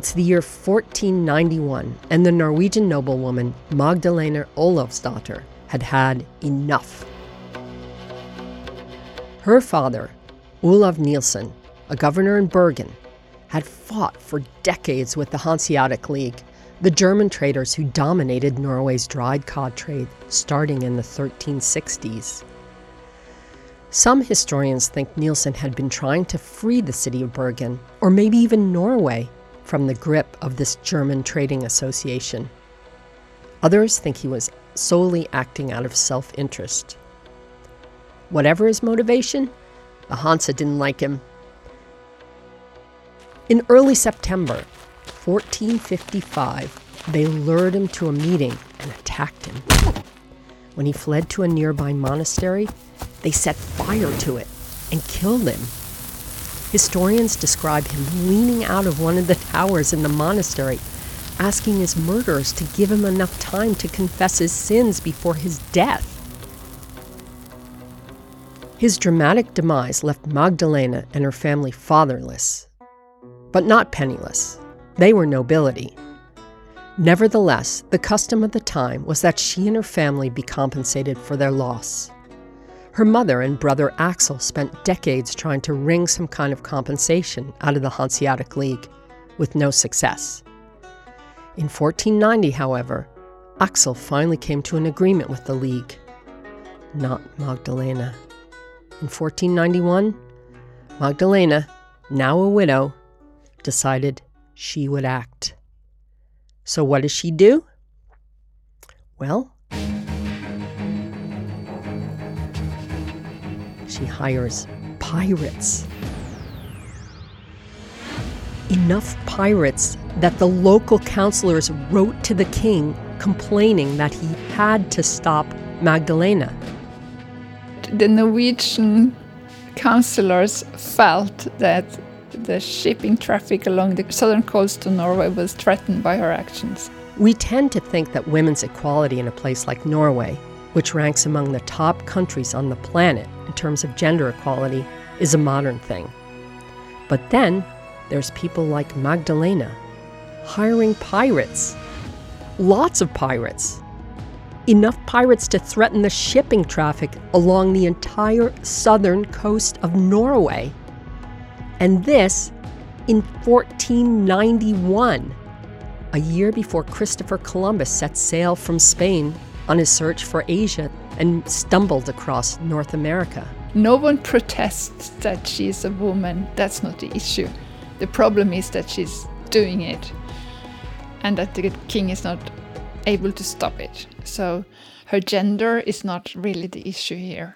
It's the year 1491, and the Norwegian noblewoman Magdalena Olavsdatter had had enough. Her father, Olav Nielsen, a governor in Bergen, had fought for decades with the Hanseatic League, the German traders who dominated Norway's dried cod trade starting in the 1360s. Some historians think Nielsen had been trying to free the city of Bergen, or maybe even Norway, from the grip of this German trading association. Others think he was solely acting out of self interest. Whatever his motivation, the Hansa didn't like him. In early September 1455, they lured him to a meeting and attacked him. When he fled to a nearby monastery, they set fire to it and killed him. Historians describe him leaning out of one of the towers in the monastery, asking his murderers to give him enough time to confess his sins before his death. His dramatic demise left Magdalena and her family fatherless, but not penniless. They were nobility. Nevertheless, the custom of the time was that she and her family be compensated for their loss. Her mother and brother Axel spent decades trying to wring some kind of compensation out of the Hanseatic League, with no success. In 1490, however, Axel finally came to an agreement with the League. Not Magdalena. In 1491, Magdalena, now a widow, decided she would act. So, what does she do? Well, she hires pirates. Enough pirates that the local councilors wrote to the king complaining that he had to stop Magdalena. The Norwegian councilors felt that the shipping traffic along the southern coast of Norway was threatened by her actions. We tend to think that women's equality in a place like Norway, which ranks among the top countries on the planet in terms of gender equality, is a modern thing. But then there's people like Magdalena hiring pirates. Lots of pirates. Enough pirates to threaten the shipping traffic along the entire southern coast of Norway. And this in 1491, a year before Christopher Columbus set sail from Spain on his search for Asia and stumbled across North America. No one protests that she's a woman. That's not the issue. The problem is that she's doing it and that the king is not able to stop it. So her gender is not really the issue here.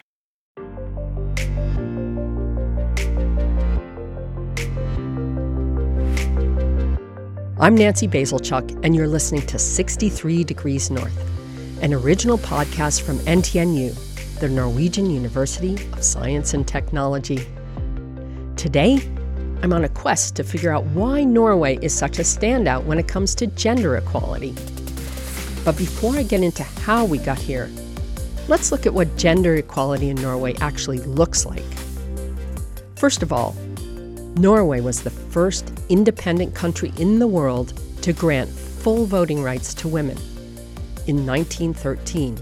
I'm Nancy Bazilchuk, and you're listening to 63 Degrees North, an original podcast from NTNU, the Norwegian University of Science and Technology. Today, I'm on a quest to figure out why Norway is such a standout when it comes to gender equality. But before I get into how we got here, let's look at what gender equality in Norway actually looks like. First of all, Norway was the first independent country in the world to grant full voting rights to women in 1913.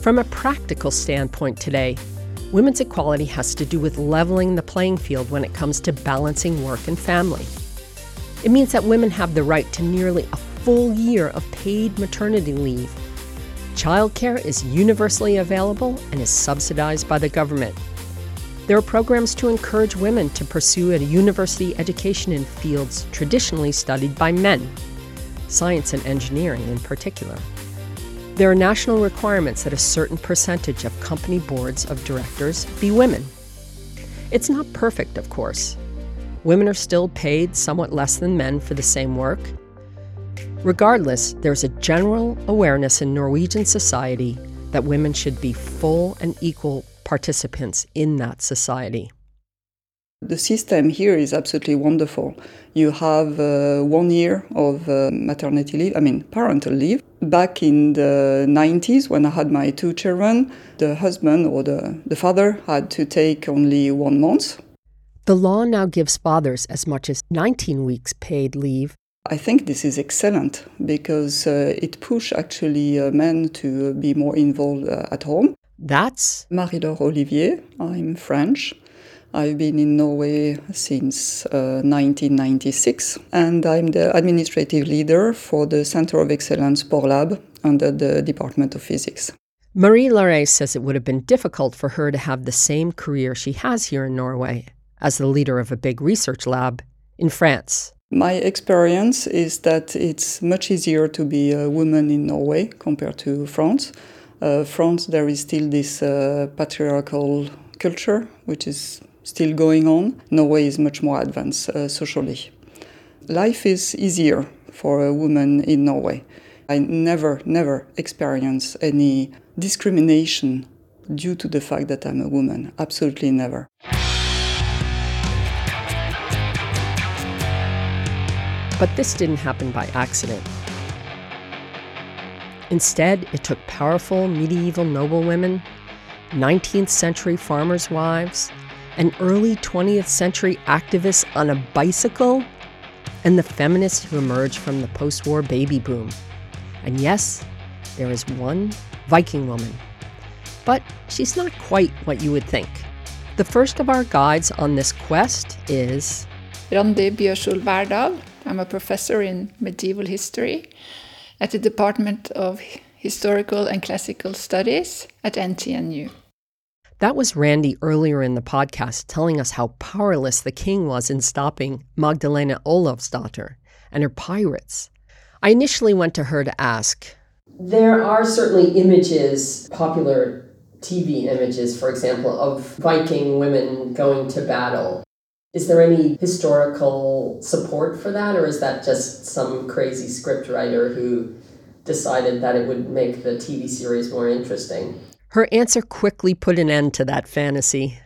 From a practical standpoint today, women's equality has to do with leveling the playing field when it comes to balancing work and family. It means that women have the right to nearly a full year of paid maternity leave. Childcare is universally available and is subsidized by the government. There are programs to encourage women to pursue a university education in fields traditionally studied by men, science and engineering in particular. There are national requirements that a certain percentage of company boards of directors be women. It's not perfect, of course. Women are still paid somewhat less than men for the same work. Regardless, there's a general awareness in Norwegian society that women should be full and equal participants in that society. The system here is absolutely wonderful. You have uh, one year of uh, maternity leave, I mean, parental leave. Back in the 90s, when I had my two children, the husband or the, the father had to take only one month. The law now gives fathers as much as 19 weeks paid leave. I think this is excellent because uh, it push actually uh, men to be more involved uh, at home. That's Marie-Laure Olivier. I'm French. I've been in Norway since uh, 1996 and I'm the administrative leader for the Center of Excellence PoreLab under the Department of Physics. Marie Laure says it would have been difficult for her to have the same career she has here in Norway as the leader of a big research lab in France. My experience is that it's much easier to be a woman in Norway compared to France. Uh, France, there is still this uh, patriarchal culture, which is still going on. Norway is much more advanced uh, socially. Life is easier for a woman in Norway. I never, never experience any discrimination due to the fact that I'm a woman. Absolutely never. But this didn't happen by accident. Instead, it took powerful medieval noblewomen, 19th century farmers' wives, and early 20th century activist on a bicycle, and the feminists who emerged from the post war baby boom. And yes, there is one Viking woman. But she's not quite what you would think. The first of our guides on this quest is Randi Bjørshol Wærdahl. I'm a professor in medieval history at the Department of Historical and Classical Studies at NTNU. That was Randi earlier in the podcast telling us how powerless the king was in stopping Magdalena Olavsdatter and her pirates. I initially went to her to ask. There are certainly images, popular TV images, for example, of Viking women going to battle. Is there any historical support for that, or is that just some crazy scriptwriter who decided that it would make the TV series more interesting? Her answer quickly put an end to that fantasy.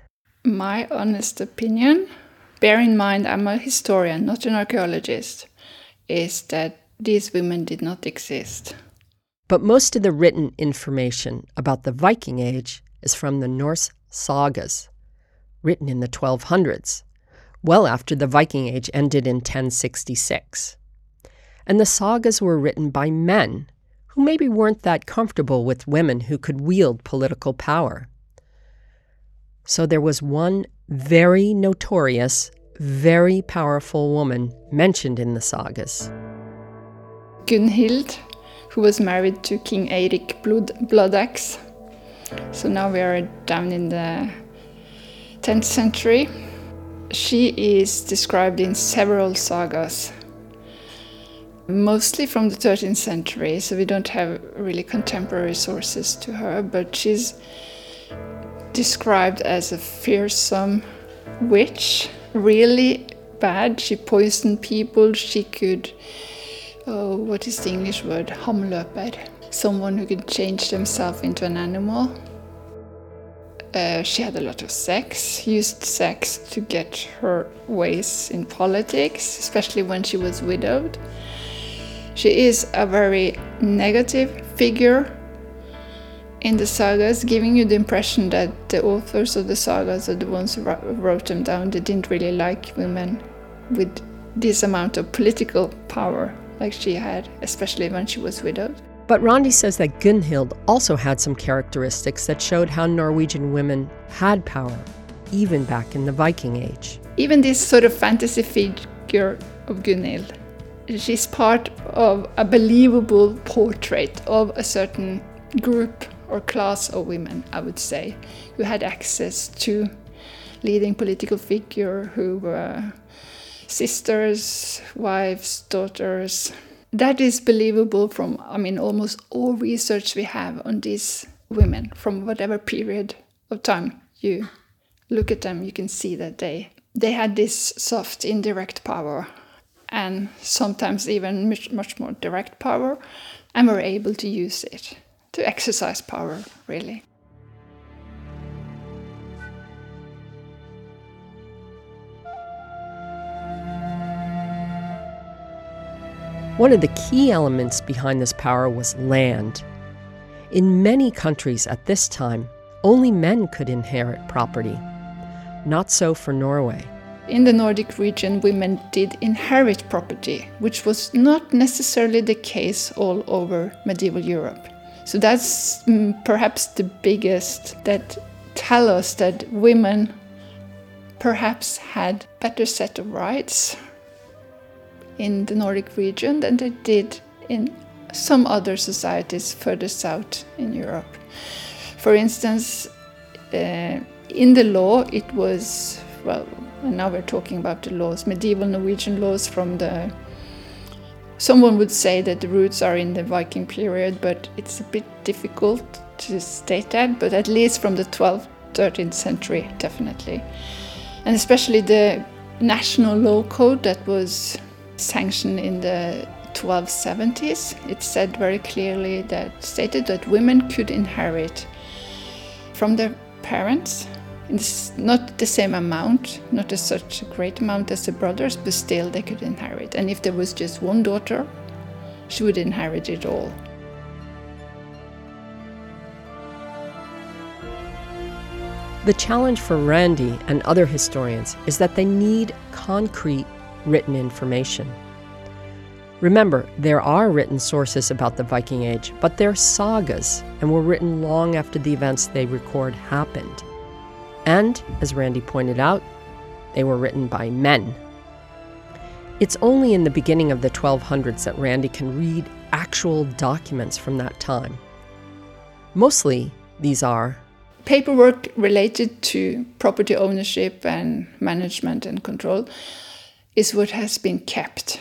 My honest opinion, bear in mind I'm a historian, not an archaeologist, is that these women did not exist. But most of the written information about the Viking Age is from the Norse sagas, written in the 1200s, well after the Viking Age ended in 1066. And the sagas were written by men who maybe weren't that comfortable with women who could wield political power. So there was one very notorious, very powerful woman mentioned in the sagas. Gunnhild, who was married to King Eirik Blood, Bloodaxe. So now we are down in the 10th century. She is described in several sagas, mostly from the 13th century, so we don't have really contemporary sources to her, but she's described as a fearsome witch, really bad. She poisoned people, she could oh, what is the English word? Hamløper. Someone who could change themselves into an animal. Uh, she had a lot of sex, used sex to get her ways in politics, especially when she was widowed. She is a very negative figure in the sagas, giving you the impression that the authors of the sagas are the ones who wrote them down. They didn't really like women with this amount of political power like she had, especially when she was widowed. But Randi says that Gunnhild also had some characteristics that showed how Norwegian women had power, even back in the Viking Age. Even this sort of fantasy figure of Gunnhild, she's part of a believable portrait of a certain group or class of women, I would say, who had access to leading political figure who were sisters, wives, daughters. That is believable from, I mean, almost all research we have on these women from whatever period of time you look at them, you can see that they they had this soft indirect power and sometimes even much, much more direct power and were able to use it to exercise power really One of the key elements behind this power was land. In many countries at this time, only men could inherit property. Not so for Norway. In the Nordic region, women did inherit property, which was not necessarily the case all over medieval Europe. So that's mm, perhaps the biggest that tell us that women perhaps had better set of rights in the Nordic region than they did in some other societies further south in Europe. For instance, uh, in the law, it was, well, now we're talking about the laws, medieval Norwegian laws from the. Someone would say that the roots are in the Viking period, but it's a bit difficult to state that, but at least from the 12th, 13th century, definitely. And especially the national law code that was sanctioned in the 1270s, it said very clearly that stated that women could inherit from their parents. It's not the same amount, not as such a great amount as the brothers, but still they could inherit. And if there was just one daughter, she would inherit it all. The challenge for Randi and other historians is that they need concrete written information. Remember, there are written sources about the Viking Age, but they're sagas and were written long after the events they record happened. And, as Randi pointed out, they were written by men. It's only in the beginning of the 1200s that Randi can read actual documents from that time. Mostly, these are paperwork related to property ownership and management and control is what has been kept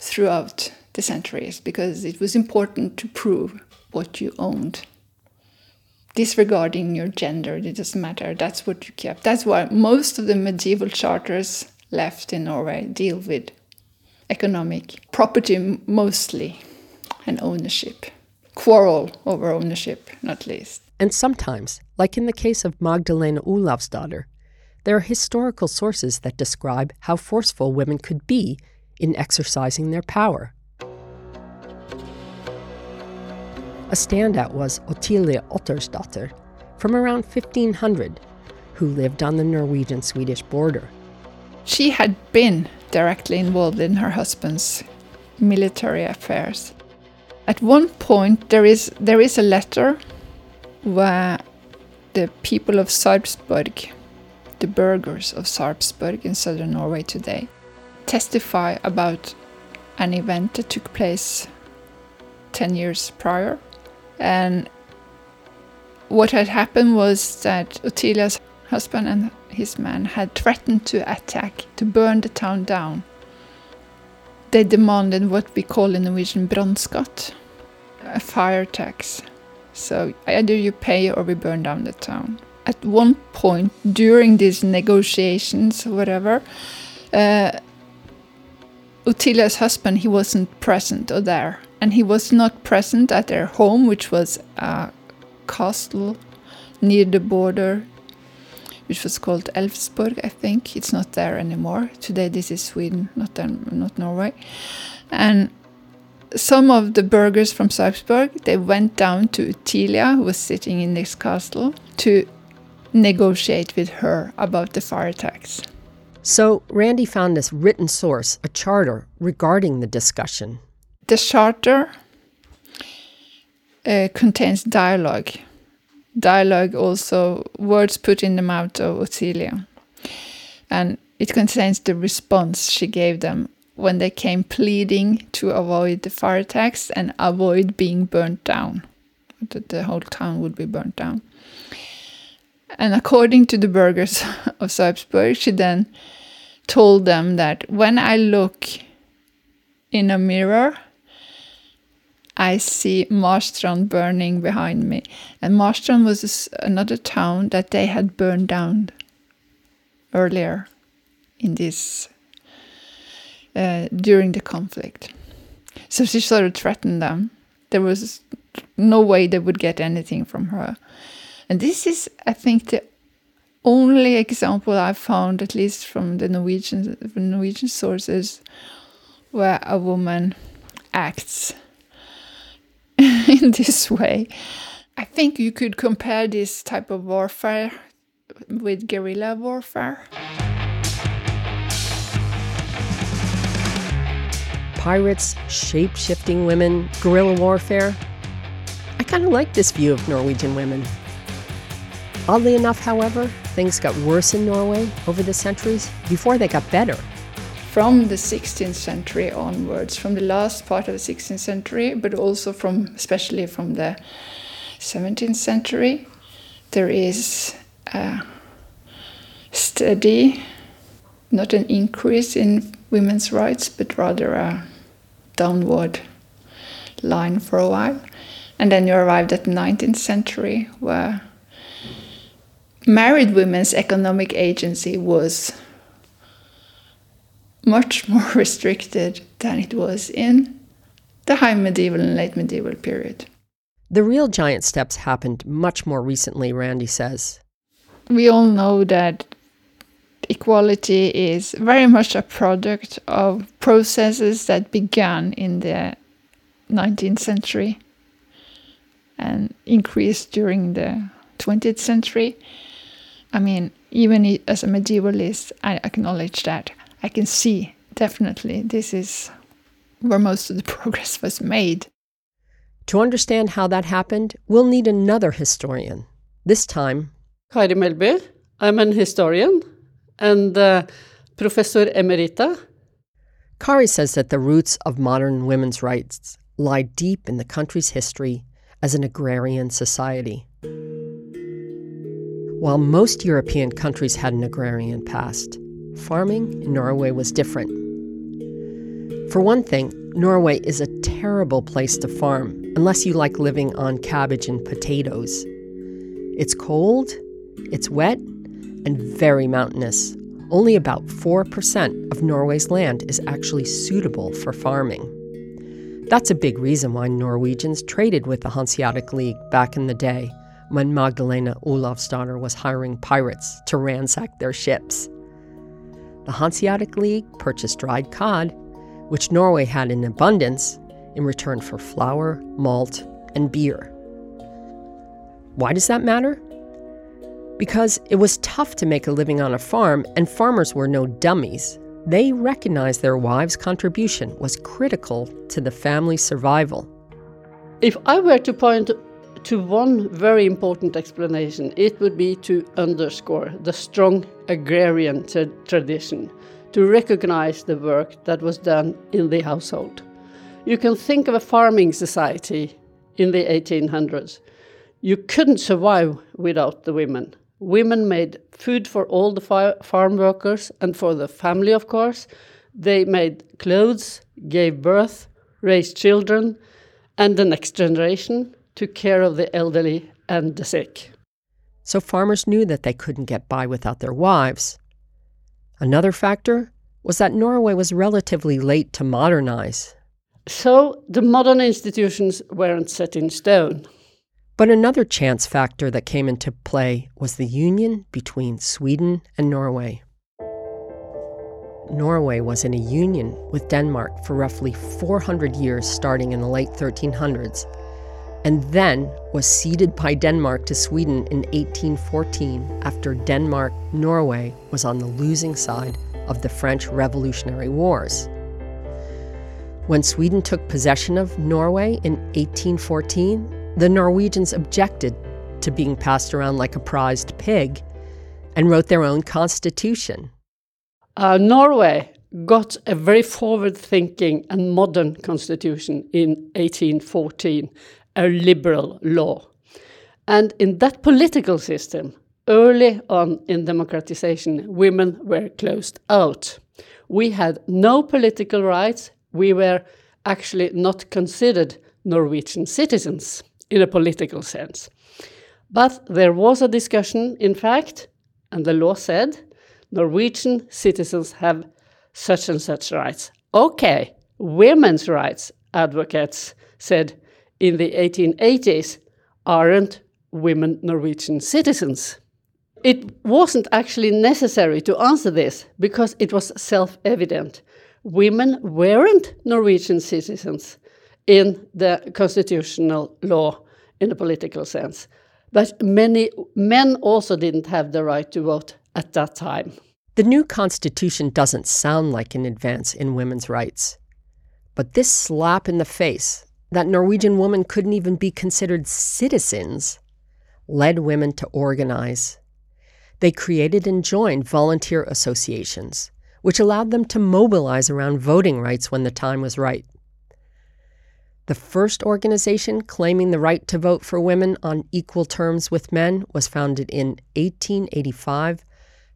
throughout the centuries because it was important to prove what you owned. Disregarding your gender, it doesn't matter, that's what you kept. That's why most of the medieval charters left in Norway deal with economic property mostly and ownership. Quarrel over ownership, not least. And sometimes, like in the case of Magdalena Olavsdatter, there are historical sources that describe how forceful women could be in exercising their power. A standout was Ottilia Ottersdatter from around 1500, who lived on the Norwegian Swedish border. She had been directly involved in her husband's military affairs. At one point, there is, there is a letter where the people of Sarpsborg, the burghers of Sarpsborg in southern Norway today, testify about an event that took place 10 years prior. And what had happened was that Ottilia's husband and his man had threatened to attack, to burn the town down. They demanded what we call in Norwegian brannskatt, a fire tax. So either you pay or we burn down the town. At one point during these negotiations, whatever, uh, Ottilia's husband, he wasn't present or there. And he was not present at their home, which was uh, a castle near the border, which was called Elfsborg, I think. It's not there anymore. Today this is Sweden, not, not Norway. And some of the burghers from Sarpsborg, they went down to Ottilia, who was sitting in this castle, to negotiate with her about the fire tax. So Randi found this written source, a charter, regarding the discussion. The charter uh, contains dialogue. Dialogue also words put in the mouth of Ottilia. And it contains the response she gave them when they came pleading to avoid the fire tax and avoid being burnt down. That the whole town would be burnt down. And according to the burghers of Sarpsborg, she then told them that when I look in a mirror, I see Marstrand burning behind me. And Marstrand was another town that they had burned down earlier in this uh, during the conflict. So she sort of threatened them. There was no way they would get anything from her. And this is, I think, the only example I found, at least from the Norwegian Norwegian sources, where a woman acts in this way. I think you could compare this type of warfare with guerrilla warfare. Pirates, shape shifting women, guerrilla warfare. I kind of like this view of Norwegian women. Oddly enough, however, things got worse in Norway over the centuries before they got better. From the 16th century onwards, from the last part of the 16th century, but also from, especially from the 17th century, there is a steady, not an increase in women's rights, but rather a downward line for a while. And then you arrived at the 19th century, where married women's economic agency was much more restricted than it was in the high medieval and late medieval period. The real giant steps happened much more recently, Randi says. We all know that equality is very much a product of processes that began in the 19th century and increased during the 20th century. I mean, even as a medievalist, I acknowledge that. I can see definitely this is where most of the progress was made. To understand how that happened, we'll need another historian. This time, Kari Melby. I'm an historian and uh, Professor Emerita. Kari says that the roots of modern women's rights lie deep in the country's history as an agrarian society. While most European countries had an agrarian past, farming in Norway was different. For one thing, Norway is a terrible place to farm unless you like living on cabbage and potatoes. It's cold, it's wet, and very mountainous. Only about 4% of Norway's land is actually suitable for farming. That's a big reason why Norwegians traded with the Hanseatic League back in the day when Magdalena Olavsdatter was hiring pirates to ransack their ships. The Hanseatic League purchased dried cod, which Norway had in abundance, in return for flour, malt, and beer. Why does that matter? Because it was tough to make a living on a farm, and farmers were no dummies. They recognized their wives' contribution was critical to the family's survival. If I were to point to one very important explanation, it would be to underscore the strong agrarian tra tradition, to recognize the work that was done in the household. You can think of a farming society in the 1800s. You couldn't survive without the women. Women made food for all the farm workers and for the family, of course. They made clothes, gave birth, raised children, and the next generation took care of the elderly and the sick. So farmers knew that they couldn't get by without their wives. Another factor was that Norway was relatively late to modernize. So the modern institutions weren't set in stone. But another chance factor that came into play was the union between Sweden and Norway. Norway was in a union with Denmark for roughly 400 years starting in the late 1300s and then was ceded by Denmark to Sweden in 1814 after Denmark Norway was on the losing side of the French Revolutionary Wars. When Sweden took possession of Norway in 1814, the Norwegians objected to being passed around like a prized pig and wrote their own constitution. Uh, Norway got a very forward thinking and modern constitution in 1814 a liberal law. And in that political system, early on in democratization, women were closed out. We had no political rights. We were actually not considered Norwegian citizens in a political sense. But there was a discussion, in fact, and the law said Norwegian citizens have such and such rights. Okay, women's rights advocates said in the 1880s aren't women Norwegian citizens. It wasn't actually necessary to answer this because it was self evident. Women weren't Norwegian citizens in the constitutional law in a political sense. But many men also didn't have the right to vote at that time. The new constitution doesn't sound like an advance in women's rights. But this slap in the face, that Norwegian women couldn't even be considered citizens, led women to organize. They created and joined volunteer associations, which allowed them to mobilize around voting rights when the time was right. The first organization claiming the right to vote for women on equal terms with men was founded in 1885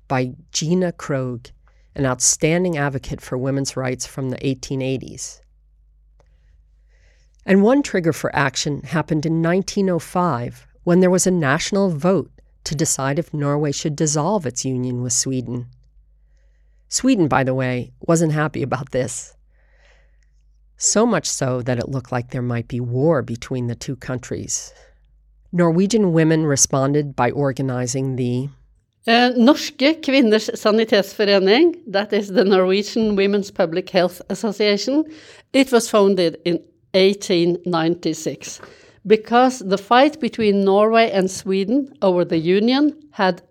by Gina Krog, an outstanding advocate for women's rights from the 1880s. And one trigger for action happened in 1905 when there was a national vote to decide if Norway should dissolve its union with Sweden. Sweden, by the way, wasn't happy about this. So much so that it looked like there might be war between the two countries. Norwegian women responded by organizing the uh, Norske Kvinners Sanitetsforening, that is the Norwegian Women's Public Health Association, it was founded in 1896 because the fight between Norway and Sweden over the union had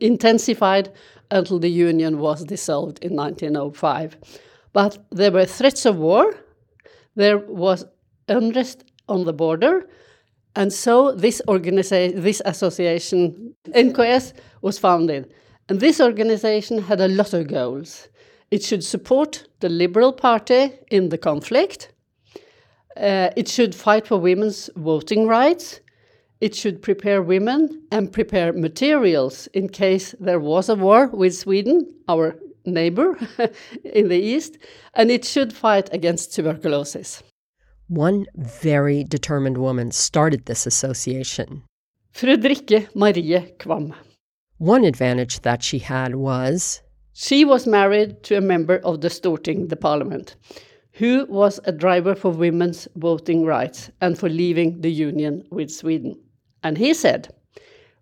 intensified until the union was dissolved in 1905. But there were threats of war, there was unrest on the border, and so this this association, NKS, was founded. And this organization had a lot of goals. It should support the Liberal Party in the conflict. Uh, it should fight for women's voting rights. It should prepare women and prepare materials in case there was a war with Sweden, our neighbor in the east. And it should fight against tuberculosis. One very determined woman started this association. Fredrikke Marie Qvam. One advantage that she had was she was married to a member of the Storting, the parliament, who was a driver for women's voting rights and for leaving the union with Sweden. And he said,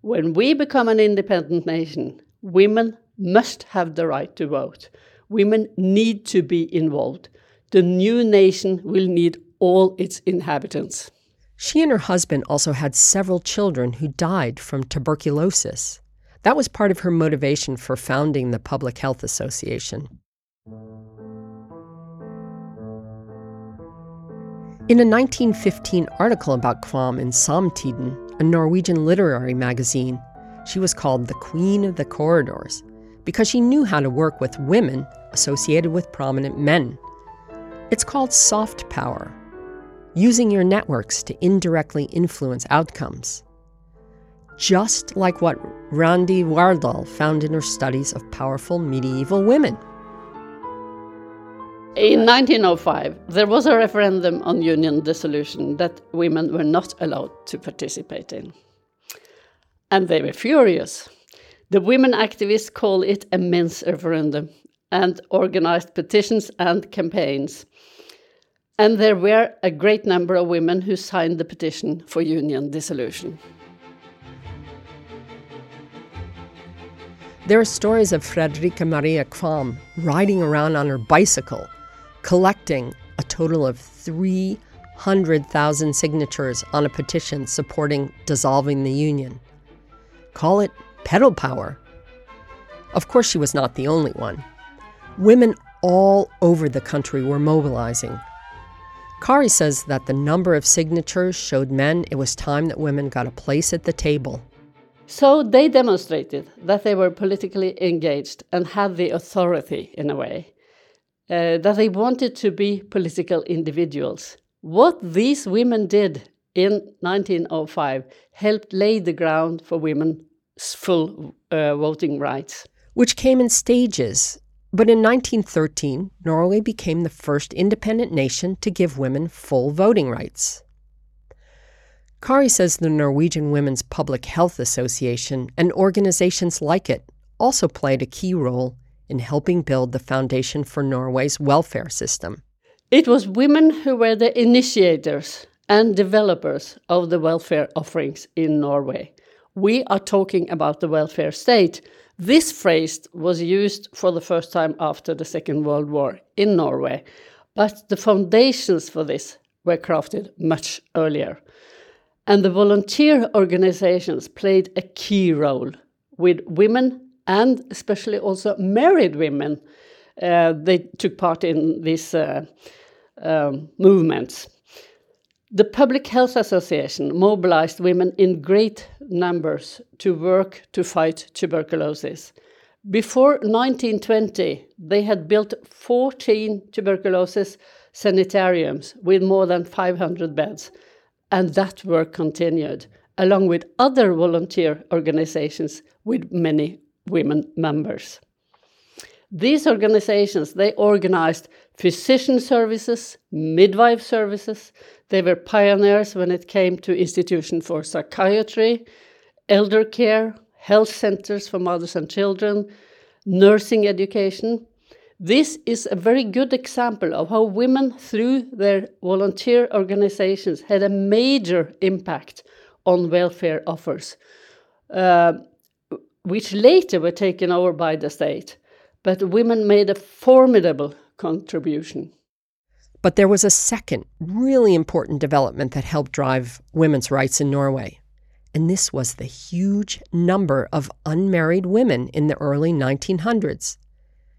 When we become an independent nation, women must have the right to vote. Women need to be involved. The new nation will need all its inhabitants. She and her husband also had several children who died from tuberculosis. That was part of her motivation for founding the Public Health Association. In a 1915 article about Qvam in Samtiden, a Norwegian literary magazine, she was called the Queen of the Corridors because she knew how to work with women associated with prominent men. It's called soft power, using your networks to indirectly influence outcomes. Just like what Randi Wærdahl found in her studies of powerful medieval women. In 1905, there was a referendum on union dissolution that women were not allowed to participate in. And they were furious. The women activists call it a men's referendum and organized petitions and campaigns and there were a great number of women who signed the petition for union dissolution. There are stories of Fredrikke Marie Qvam riding around on her bicycle, collecting a total of 300,000 signatures on a petition supporting dissolving the union. Call it pedal power. Of course, she was not the only one. Women all over the country were mobilizing, Kari says that the number of signatures showed men it was time that women got a place at the table. So they demonstrated that they were politically engaged and had the authority in a way, uh, that they wanted to be political individuals. What these women did in 1905 helped lay the ground for women's full uh, voting rights. Which came in stages but in 1913, Norway became the first independent nation to give women full voting rights. Kari says the Norwegian Women's Public Health Association and organizations like it also played a key role in helping build the foundation for Norway's welfare system. It was women who were the initiators and developers of the welfare offerings in Norway. We are talking about the welfare state, this phrase was used for the first time after the Second World War in Norway, but the foundations for this were crafted much earlier. And the volunteer organizations played a key role with women and especially also married women. Uh, they took part in these uh, um, movements. The Public Health Association mobilized women in great numbers to work to fight tuberculosis. Before 1920, they had built 14 tuberculosis sanitariums with more than 500 beds, and that work continued, along with other volunteer organizations with many women members. These organizations, they organized physician services, midwife services. They were pioneers when it came to institution for psychiatry, elder care, health centers for mothers and children, nursing education. This is a very good example of how women, through their volunteer organizations, had a major impact on welfare offers, uh, which later were taken over by the state. But women made a formidable contribution. But there was a second really important development that helped drive women's rights in Norway and this was the huge number of unmarried women in the early 1900s.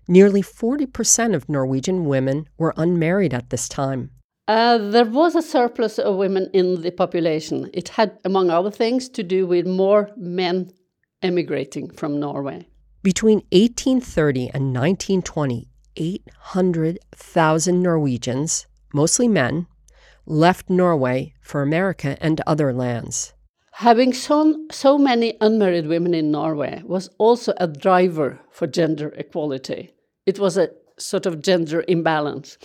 Nearly 40% of Norwegian women were unmarried at this time. Uh, there was a surplus of women in the population. It had, among other things, to do with more men emigrating from Norway. Between 1830 and 1920, 800,000 Norwegians, mostly men, left Norway for America and other lands. Having so, so many unmarried women in Norway was also a driver for gender equality. It was a sort of gender imbalance.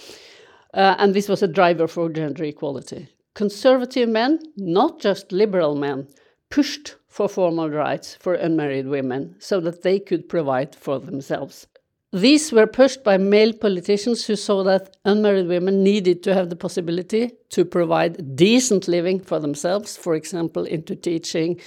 Uh, and this was a driver for gender equality. Conservative men, not just liberal men, pushed for formal rights for unmarried women so that they could provide for themselves. These were pushed by male politicians who saw that unmarried women needed to have the possibility to provide decent living for themselves, for example, into teaching,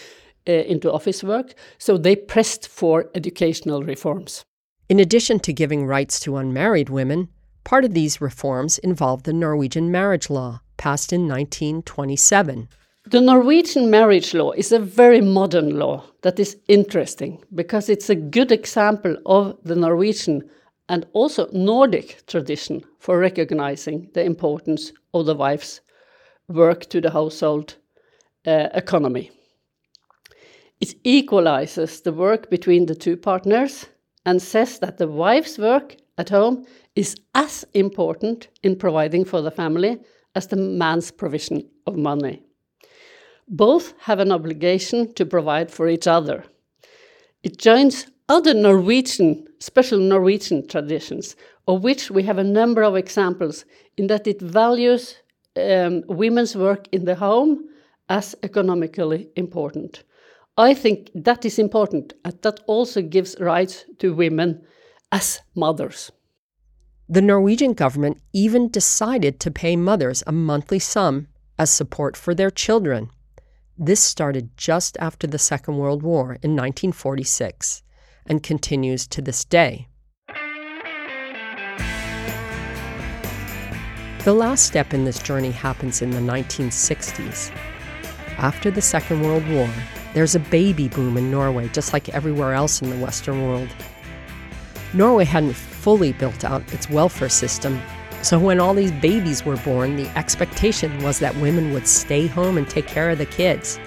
uh, into office work. So they pressed for educational reforms. In addition to giving rights to unmarried women, part of these reforms involved the Norwegian marriage law, passed in 1927. The Norwegian marriage law is a very modern law that is interesting because it's a good example of the Norwegian and also Nordic tradition for recognizing the importance of the wife's work to the household uh, economy. It equalizes the work between the two partners and says that the wife's work at home is as important in providing for the family as the man's provision of money. Both have an obligation to provide for each other. It joins other Norwegian, special Norwegian traditions, of which we have a number of examples, in that it values um, women's work in the home as economically important. I think that is important, and that also gives rights to women as mothers. The Norwegian government even decided to pay mothers a monthly sum as support for their children. This started just after the Second World War in 1946 and continues to this day. The last step in this journey happens in the 1960s. After the Second World War, there's a baby boom in Norway, just like everywhere else in the Western world. Norway hadn't fully built out its welfare system so when all these babies were born, the expectation was that women would stay home and take care of the kids.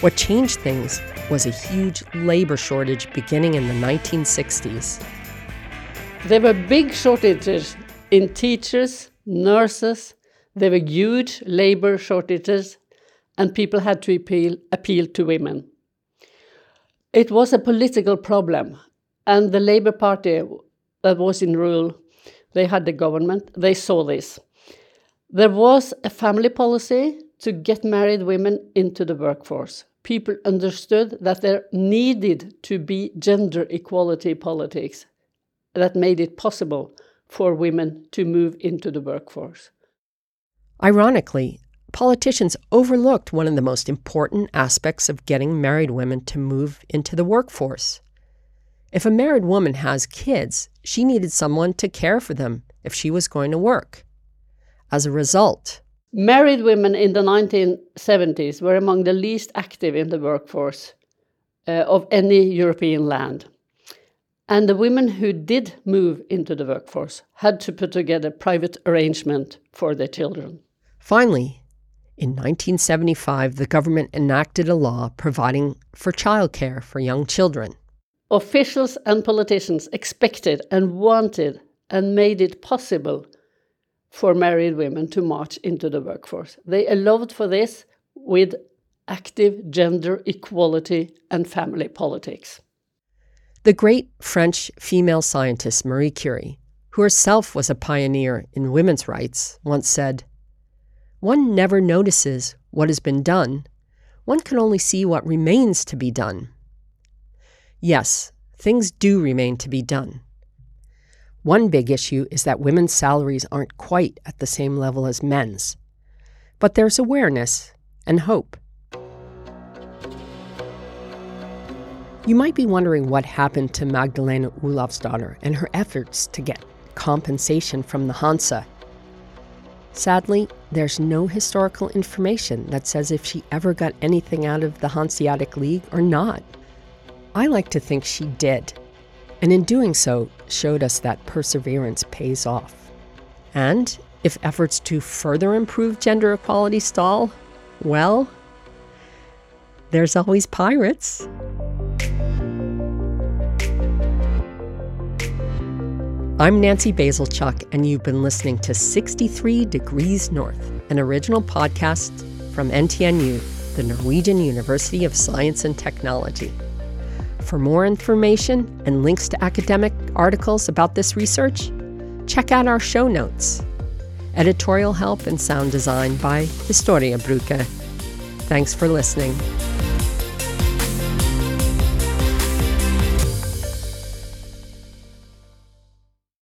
What changed things was a huge labor shortage beginning in the 1960s. There were big shortages in teachers, nurses, there were huge labor shortages, and people had to appeal, appeal to women. It was a political problem, and the Labour Party that was in rule they had the government, they saw this. There was a family policy to get married women into the workforce. People understood that there needed to be gender equality politics that made it possible for women to move into the workforce. Ironically, politicians overlooked one of the most important aspects of getting married women to move into the workforce if a married woman has kids, she needed someone to care for them if she was going to work. As a result, married women in the 1970s were among the least active in the workforce uh, of any European land. And the women who did move into the workforce had to put together private arrangement for their children. Finally, in 1975, the government enacted a law providing for childcare for young children. Officials and politicians expected and wanted and made it possible for married women to march into the workforce. They allowed for this with active gender equality and family politics. The great French female scientist Marie Curie, who herself was a pioneer in women's rights, once said, One never notices what has been done, one can only see what remains to be done. Yes, things do remain to be done. One big issue is that women's salaries aren't quite at the same level as men's. But there's awareness and hope. You might be wondering what happened to Magdalena Olavsdatter and her efforts to get compensation from the Hansa. Sadly, there's no historical information that says if she ever got anything out of the Hanseatic League or not. I like to think she did and in doing so, showed us that perseverance pays off. And if efforts to further improve gender equality stall, well, there's always pirates. I'm Nancy Bazilchuk, and you've been listening to 63 Degrees North, an original podcast from NTNU, the Norwegian University of Science and Technology. For more information and links to academic articles about this research, check out our show notes. Editorial help and sound design by Historia Bruca. Thanks for listening.